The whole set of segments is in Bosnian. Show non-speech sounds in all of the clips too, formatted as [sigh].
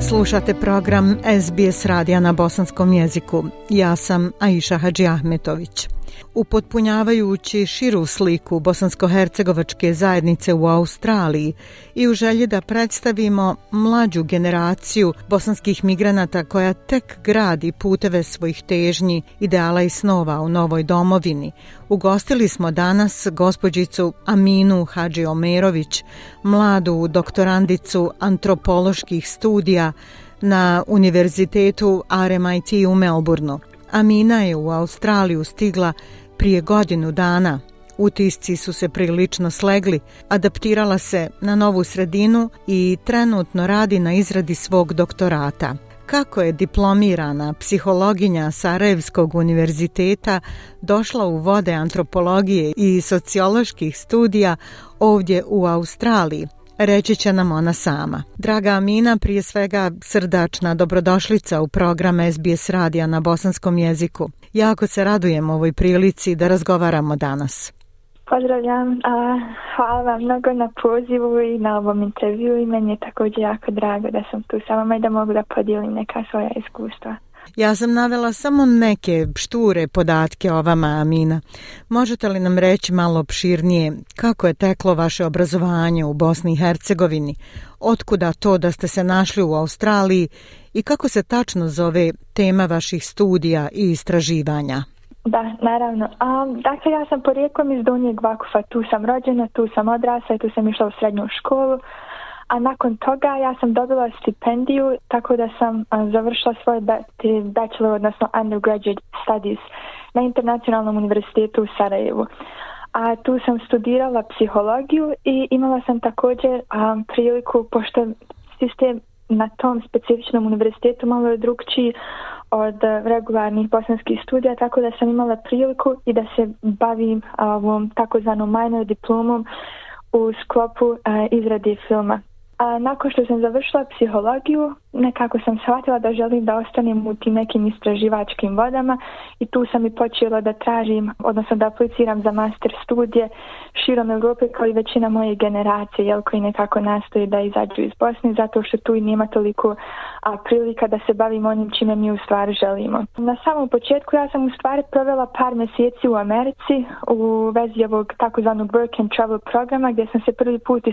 Slušate program SBS radija na bosanskom jeziku. Ja sam Aisha Hadži Upotpunjavajući širu sliku bosansko-hercegovačke zajednice u Australiji i u želji da predstavimo mlađu generaciju bosanskih migranata koja tek gradi puteve svojih težnji, ideala i snova u novoj domovini, ugostili smo danas gospođicu Aminu Hadži Omerović, mladu doktorandicu antropoloških studija na Univerzitetu RMIT u Melbourneu. Amina je u Australiju stigla prije godinu dana. Utisci su se prilično slegli, adaptirala se na novu sredinu i trenutno radi na izradi svog doktorata. Kako je diplomirana psihologinja Sarajevskog univerziteta došla u vode antropologije i socioloških studija ovdje u Australiji, reći će nam ona sama. Draga Amina, prije svega srdačna dobrodošlica u program SBS radija na bosanskom jeziku. Jako se radujem ovoj prilici da razgovaramo danas. Pozdravljam, a, hvala vam mnogo na pozivu i na ovom intervju i meni je također jako drago da sam tu sa vama i da mogu da podijelim neka svoja iskustva. Ja sam navela samo neke šture podatke o vama, Amina. Možete li nam reći malo opširnije kako je teklo vaše obrazovanje u Bosni i Hercegovini? Otkuda to da ste se našli u Australiji i kako se tačno zove tema vaših studija i istraživanja? Da, naravno. A, dakle, ja sam porijekom iz Donjeg Vakufa, tu sam rođena, tu sam odrasla i tu sam išla u srednju školu a nakon toga ja sam dobila stipendiju tako da sam završila svoje bachelor, odnosno undergraduate studies na Internacionalnom univerzitetu u Sarajevu. A tu sam studirala psihologiju i imala sam također priliku, pošto sistem na tom specifičnom univerzitetu malo je drugčiji od e, regularnih bosanskih studija, tako da sam imala priliku i da se bavim ovom takozvanom minor diplomom u sklopu izradi filma a nakon što sam završila psihologiju, nekako sam shvatila da želim da ostanem u tim nekim istraživačkim vodama i tu sam i počela da tražim, odnosno da apliciram za master studije širom Europe kao i većina moje generacije jel, koji nekako nastoji da izađu iz Bosne zato što tu i nema toliko prilika da se bavim onim čime mi u stvari želimo. Na samom početku ja sam u stvari provela par mjeseci u Americi u vezi ovog takozvanog work and travel programa gdje sam se prvi put i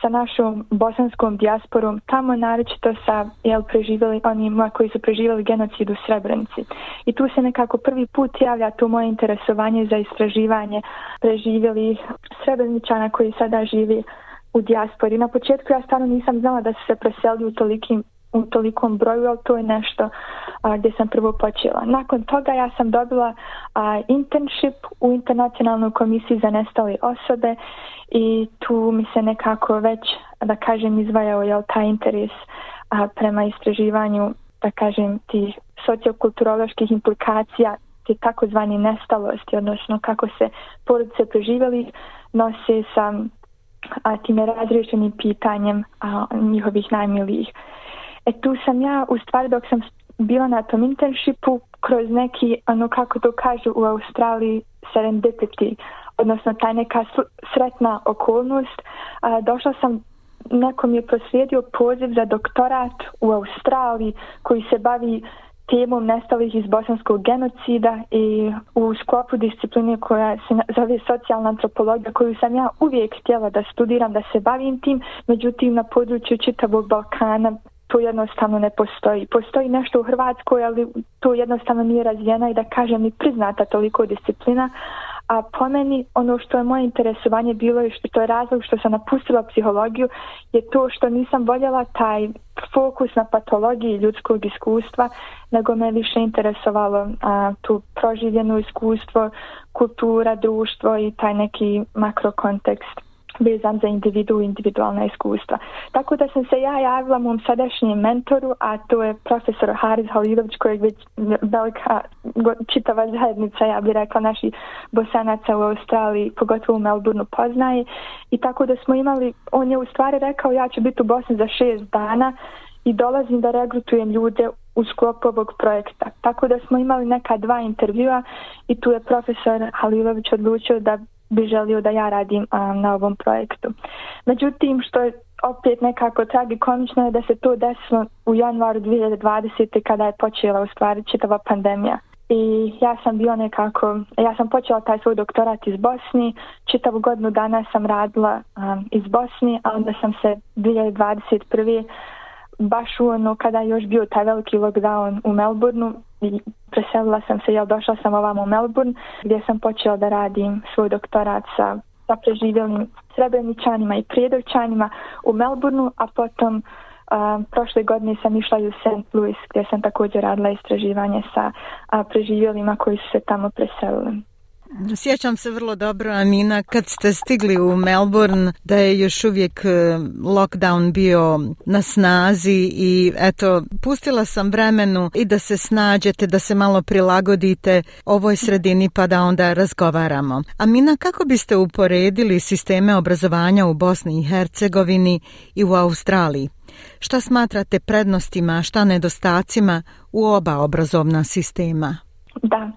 sa našom bosanskom dijasporom tamo naroče to sa jel, preživjeli, onima koji su preživjeli genocid u Srebrenici. I tu se nekako prvi put javlja to moje interesovanje za istraživanje preživjeli Srebreničana koji sada živi u dijaspori. Na početku ja stvarno nisam znala da su se preselili u tolikim u tolikom broju, ali to je nešto a, gdje sam prvo počela. Nakon toga ja sam dobila a, internship u Internacionalnoj komisiji za nestale osobe i tu mi se nekako već, da kažem, izvajao jel, taj interes a, prema istraživanju, da kažem, tih sociokulturoloških implikacija te takozvani nestalosti, odnosno kako se porodice preživjelih, nose sa a, time razrešenim pitanjem njihovih najmilijih. E tu sam ja, u stvari dok sam bila na tom internshipu, kroz neki, ono kako to kažu u Australiji, serendipity, odnosno taj neka sretna okolnost, došla sam nekom je proslijedio poziv za doktorat u Australiji koji se bavi temom nestalih iz bosanskog genocida i u sklopu discipline koja se zove socijalna antropologija koju sam ja uvijek htjela da studiram, da se bavim tim, međutim na području čitavog Balkana to jednostavno ne postoji. Postoji nešto u Hrvatskoj, ali to jednostavno nije razvijena i da kažem ni priznata toliko disciplina. A po meni ono što je moje interesovanje bilo i što to je razlog što sam napustila psihologiju je to što nisam voljela taj fokus na patologiji ljudskog iskustva, nego me više interesovalo tu proživljeno iskustvo, kultura, društvo i taj neki makrokontekst vezan za individu i individualna iskustva. Tako da sam se ja javila mom sadašnjem mentoru, a to je profesor Haris Halilović kojeg već velika čitava zajednica, ja bih rekla, naših bosanaca u Australiji, pogotovo u Melbourneu poznaje. I tako da smo imali, on je u stvari rekao ja ću biti u Bosni za šest dana i dolazim da regrutujem ljude u sklopu ovog projekta. Tako da smo imali neka dva intervjua i tu je profesor Halilović odlučio da bi želio da ja radim na ovom projektu. Međutim, što je opet nekako tragikomično je da se to desilo u januaru 2020. kada je počela u stvari čitava pandemija. I ja sam bio nekako, ja sam počela taj svoj doktorat iz Bosni, čitavu godinu dana sam radila iz Bosni, a onda sam se 2021 baš u ono kada je još bio taj veliki lockdown u Melbourneu i preselila sam se, ja došla sam ovamo u Melbourne gdje sam počela da radim svoj doktorat sa, sa preživjelim srebreničanima i prijedovčanima u Melbourneu, a potom prošle godine sam išla u St. Louis gdje sam također radila istraživanje sa uh, preživjelima koji su se tamo preselili. Sjećam se vrlo dobro, Amina, kad ste stigli u Melbourne, da je još uvijek e, lockdown bio na snazi i eto, pustila sam vremenu i da se snađete, da se malo prilagodite ovoj sredini pa da onda razgovaramo. Amina, kako biste uporedili sisteme obrazovanja u Bosni i Hercegovini i u Australiji? Šta smatrate prednostima, šta nedostacima u oba obrazovna sistema? Da,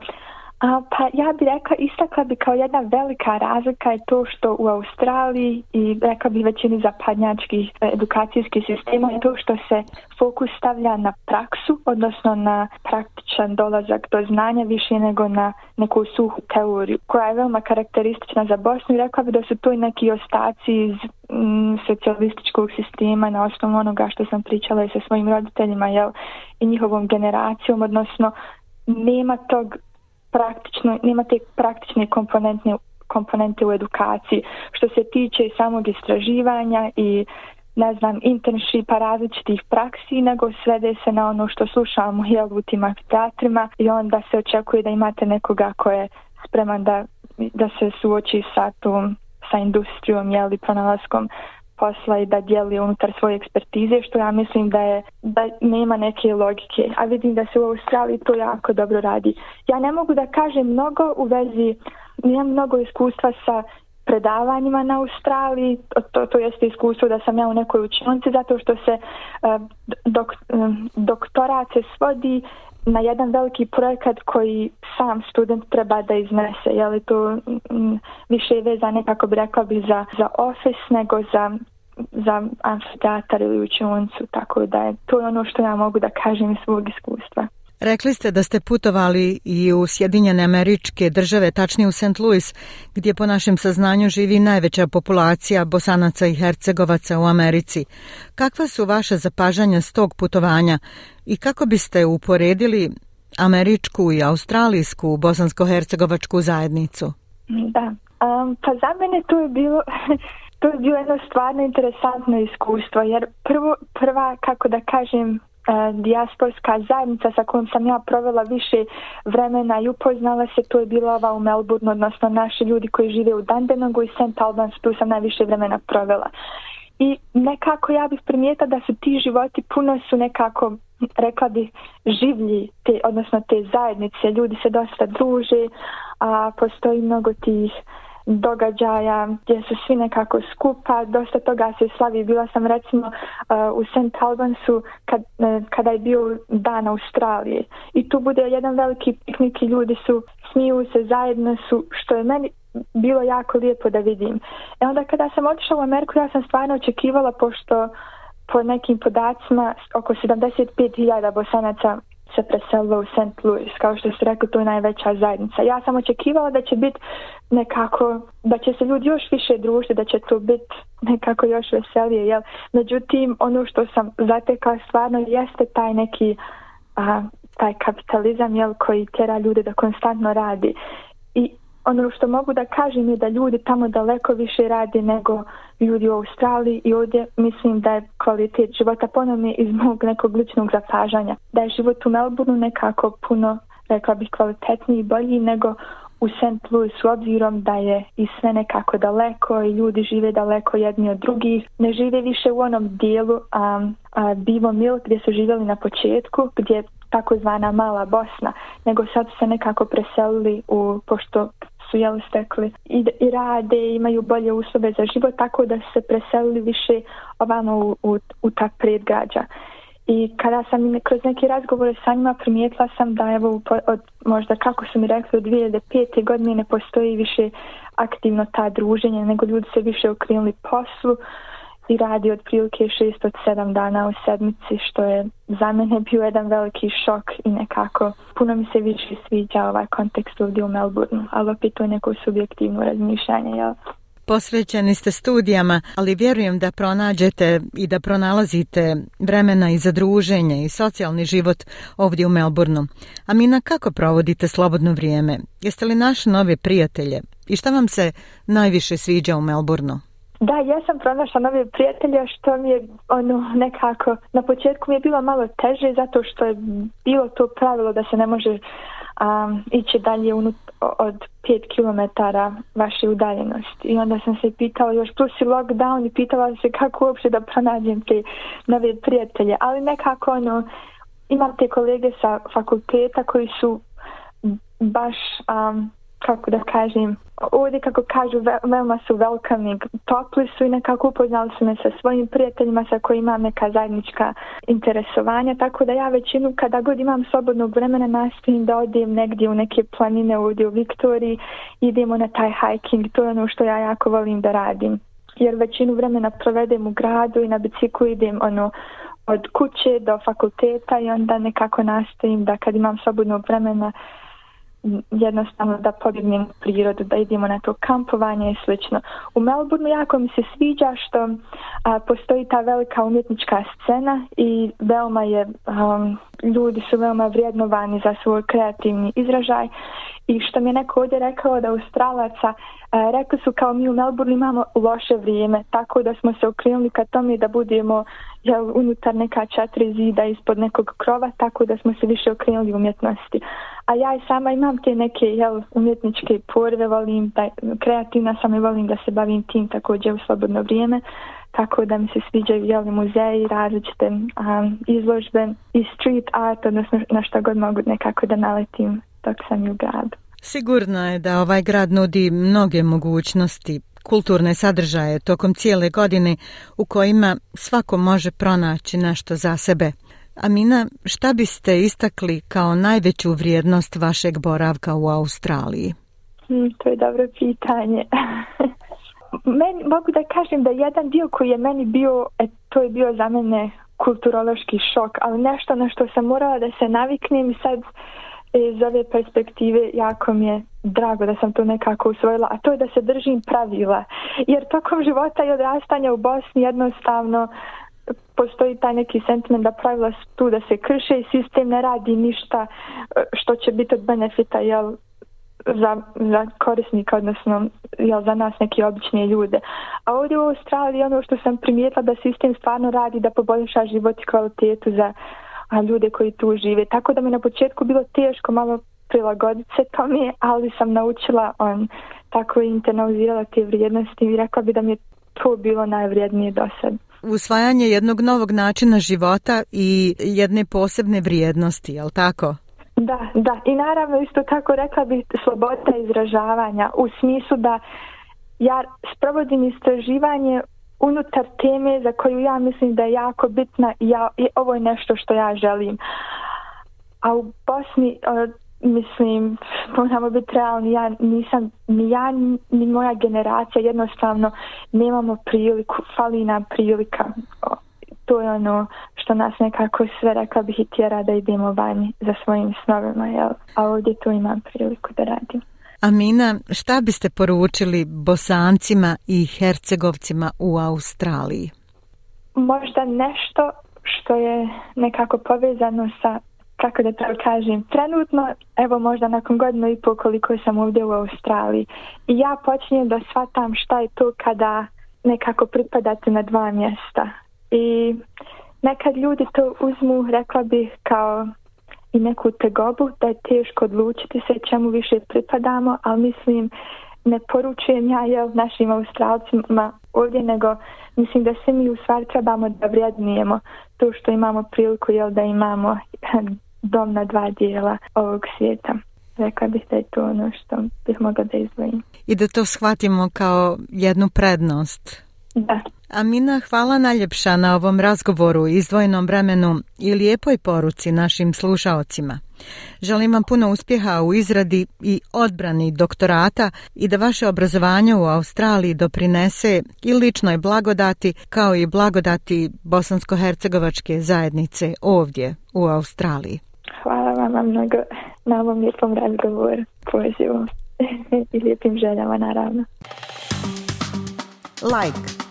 pa ja bi rekla, istakla bi kao jedna velika razlika je to što u Australiji i rekla bi većini zapadnjačkih e, edukacijskih sistema je to što se fokus stavlja na praksu, odnosno na praktičan dolazak do znanja više nego na neku suhu teoriju koja je veoma karakteristična za Bosnu i rekla bi da su to i neki ostaci iz mm, socijalističkog sistema na osnovu onoga što sam pričala i sa svojim roditeljima jel, i njihovom generacijom, odnosno nema tog praktično, nema praktične komponentne komponente u edukaciji. Što se tiče samog istraživanja i ne znam, internshipa različitih praksi, nego svede se na ono što slušamo jel, u tim teatrima i onda se očekuje da imate nekoga ko je spreman da, da se suoči sa tom, sa industrijom jel, pronalaskom posla i da dijeli unutar svoje ekspertize što ja mislim da je da nema neke logike a vidim da se u Australiji to jako dobro radi ja ne mogu da kažem mnogo u vezi nemam mnogo iskustva sa predavanjima na Australiji, to, to jeste iskustvo da sam ja u nekoj učinci zato što se eh, eh, doktorat se svodi na jedan veliki projekat koji sam student treba da iznese. Je li to mm, više veza nekako bi rekla bi za, za nego za za amfiteatar ili učioncu, tako da je to ono što ja mogu da kažem iz svog iskustva. Rekli ste da ste putovali i u Sjedinjene američke države, tačnije u St. Louis, gdje po našem saznanju živi najveća populacija bosanaca i hercegovaca u Americi. Kakva su vaša zapažanja s tog putovanja i kako biste uporedili američku i australijsku bosansko-hercegovačku zajednicu? Da, pa za mene to je bilo [laughs] To je bilo jedno stvarno interesantno iskustvo, jer prvo, prva, kako da kažem, e, dijasporska zajednica sa kojom sam ja provela više vremena i upoznala se, to je bila ova u Melbourne, odnosno naši ljudi koji žive u Dandenongu i St. Albans, tu sam najviše vremena provela. I nekako ja bih primijeta da su ti životi puno su nekako, rekla bih, življi, te, odnosno te zajednice. Ljudi se dosta druže, a postoji mnogo tih događaja gdje su svi nekako skupa, dosta toga se slavi. Bila sam recimo uh, u St. Albansu kad, uh, kada je bio dan Australije i tu bude jedan veliki piknik i ljudi su, smiju se, zajedno su, što je meni bilo jako lijepo da vidim. E onda kada sam otišla u Ameriku ja sam stvarno očekivala pošto po nekim podacima oko 75.000 bosanaca se preselila u St. Louis. Kao što ste rekli, to je najveća zajednica. Ja sam očekivala da će biti nekako, da će se ljudi još više družiti, da će to biti nekako još veselije. Jel? Međutim, ono što sam zatekla stvarno jeste taj neki a, taj kapitalizam jel, koji tjera ljude da konstantno radi ono što mogu da kažem je da ljudi tamo daleko više radi nego ljudi u Australiji i ovdje mislim da je kvalitet života ponovno iz mog nekog ličnog zapažanja. Da je život u Melbourneu nekako puno, rekla bih, kvalitetniji i bolji nego u St. Louis s obzirom da je i sve nekako daleko i ljudi žive daleko jedni od drugih. Ne žive više u onom dijelu a, Bivo mil gdje su živjeli na početku, gdje je takozvana Mala Bosna, nego sad se nekako preselili u, pošto su jel stekli i, i rade, imaju bolje uslove za život, tako da se preselili više ovamo u, u, u ta predgrađa. I kada sam kroz neke razgovore sa njima primijetila sam da evo od, možda kako su mi rekli od 2005. godine ne postoji više aktivno ta druženja nego ljudi se više okrenuli poslu i radi otprilike 6 od dana u sedmici, što je za mene bio jedan veliki šok i nekako puno mi se više sviđa ovaj kontekst ovdje u Melbourneu, ali opet to je neko subjektivno razmišljanje, jel? Posvećeni ste studijama, ali vjerujem da pronađete i da pronalazite vremena i za druženje i socijalni život ovdje u Melbourneu. Amina, kako provodite slobodno vrijeme? Jeste li naš nove prijatelje? I šta vam se najviše sviđa u Melbourneu? Da, ja sam pronašla nove prijatelje što mi je ono nekako na početku mi je bilo malo teže zato što je bilo to pravilo da se ne može um, ići dalje unut, od 5 km vaše udaljenosti i onda sam se pitala još plus i lockdown i pitala se kako uopće da pronađem te nove prijatelje ali nekako ono imam te kolege sa fakulteta koji su baš um, kako da kažem, ovdje kako kažu veoma su welcoming, topli su i nekako upoznali su me sa svojim prijateljima sa kojima imam neka zajednička interesovanja, tako da ja većinu kada god imam slobodnog vremena nastojim da odijem negdje u neke planine ovdje u Viktoriji, idemo na taj hiking, to je ono što ja jako volim da radim. Jer većinu vremena provedem u gradu i na biciklu idem ono od kuće do fakulteta i onda nekako nastojim da kad imam slobodnog vremena jednostavno da podignem prirodu, da idemo na to kampovanje i slično. U Melbourneu jako mi se sviđa što postoji ta velika umjetnička scena i veoma je, ljudi su veoma vrijednovani za svoj kreativni izražaj i što mi je neko ovdje rekao da Australaca, e, rekli su kao mi u Melbourne imamo loše vrijeme, tako da smo se okrenuli ka tome da budemo jel, unutar neka četiri zida ispod nekog krova, tako da smo se više okrenuli umjetnosti. A ja i sama imam te neke jel, umjetničke porve, volim da, kreativna sam i volim da se bavim tim također u slobodno vrijeme, tako da mi se sviđaju jel, muzeji, različite izložbe i street art, odnosno na što god mogu nekako da naletim dok sam u gradu. Sigurno je da ovaj grad nudi mnoge mogućnosti, kulturne sadržaje tokom cijele godine u kojima svako može pronaći nešto za sebe. Amina, šta biste istakli kao najveću vrijednost vašeg boravka u Australiji? Hmm, to je dobro pitanje. [laughs] meni, mogu da kažem da jedan dio koji je meni bio, e, to je bio za mene kulturološki šok, ali nešto na što sam morala da se naviknem i sad E, iz ove perspektive jako mi je drago da sam to nekako usvojila, a to je da se držim pravila. Jer tokom života i odrastanja u Bosni jednostavno postoji taj neki sentiment da pravila su tu da se krše i sistem ne radi ništa e, što će biti od benefita jel, za, za korisnika, odnosno jel, za nas neki obične ljude. A ovdje u Australiji ono što sam primijetila da sistem stvarno radi da poboljša život i kvalitetu za a ljude koji tu žive. Tako da mi na početku bilo teško malo prilagoditi se mi ali sam naučila on um, tako internalizirala te vrijednosti i rekla bi da mi je to bilo najvrijednije do sad. Usvajanje jednog novog načina života i jedne posebne vrijednosti, jel tako? Da, da. I naravno isto tako rekla bi sloboda izražavanja u smislu da ja sprovodim istraživanje unutar teme za koju ja mislim da je jako bitna i, ja, i ovo je nešto što ja želim. A u Bosni e, mislim, moramo biti realni, ja nisam, ni ja, ni moja generacija jednostavno nemamo priliku, fali nam prilika. To je ono što nas nekako sve, rekla bih, i tjera da idemo vani za svojim snovima, jel? A ovdje tu imam priliku da radim. Amina, šta biste poručili bosancima i hercegovcima u Australiji? Možda nešto što je nekako povezano sa kako da to kažem, trenutno, evo možda nakon godinu i pol koliko sam ovdje u Australiji ja počinjem da shvatam šta je to kada nekako pripadate na dva mjesta i nekad ljudi to uzmu, rekla bih, kao i neku tegobu da je teško odlučiti se čemu više pripadamo, ali mislim ne poručujem ja jel, našim Australcima ovdje, nego mislim da se mi u stvari trebamo da vrijednijemo to što imamo priliku jel, da imamo [laughs] dom na dva dijela ovog svijeta. Rekla bih da je to ono što bih mogla da izdvojim. I da to shvatimo kao jednu prednost. Da, Amina, hvala najljepša na ovom razgovoru, izdvojenom vremenu i lijepoj poruci našim slušaocima. Želim vam puno uspjeha u izradi i odbrani doktorata i da vaše obrazovanje u Australiji doprinese i ličnoj blagodati kao i blagodati bosansko-hercegovačke zajednice ovdje u Australiji. Hvala vam mnogo na ovom lijepom razgovoru, pozivu [laughs] i lijepim željama naravno. Like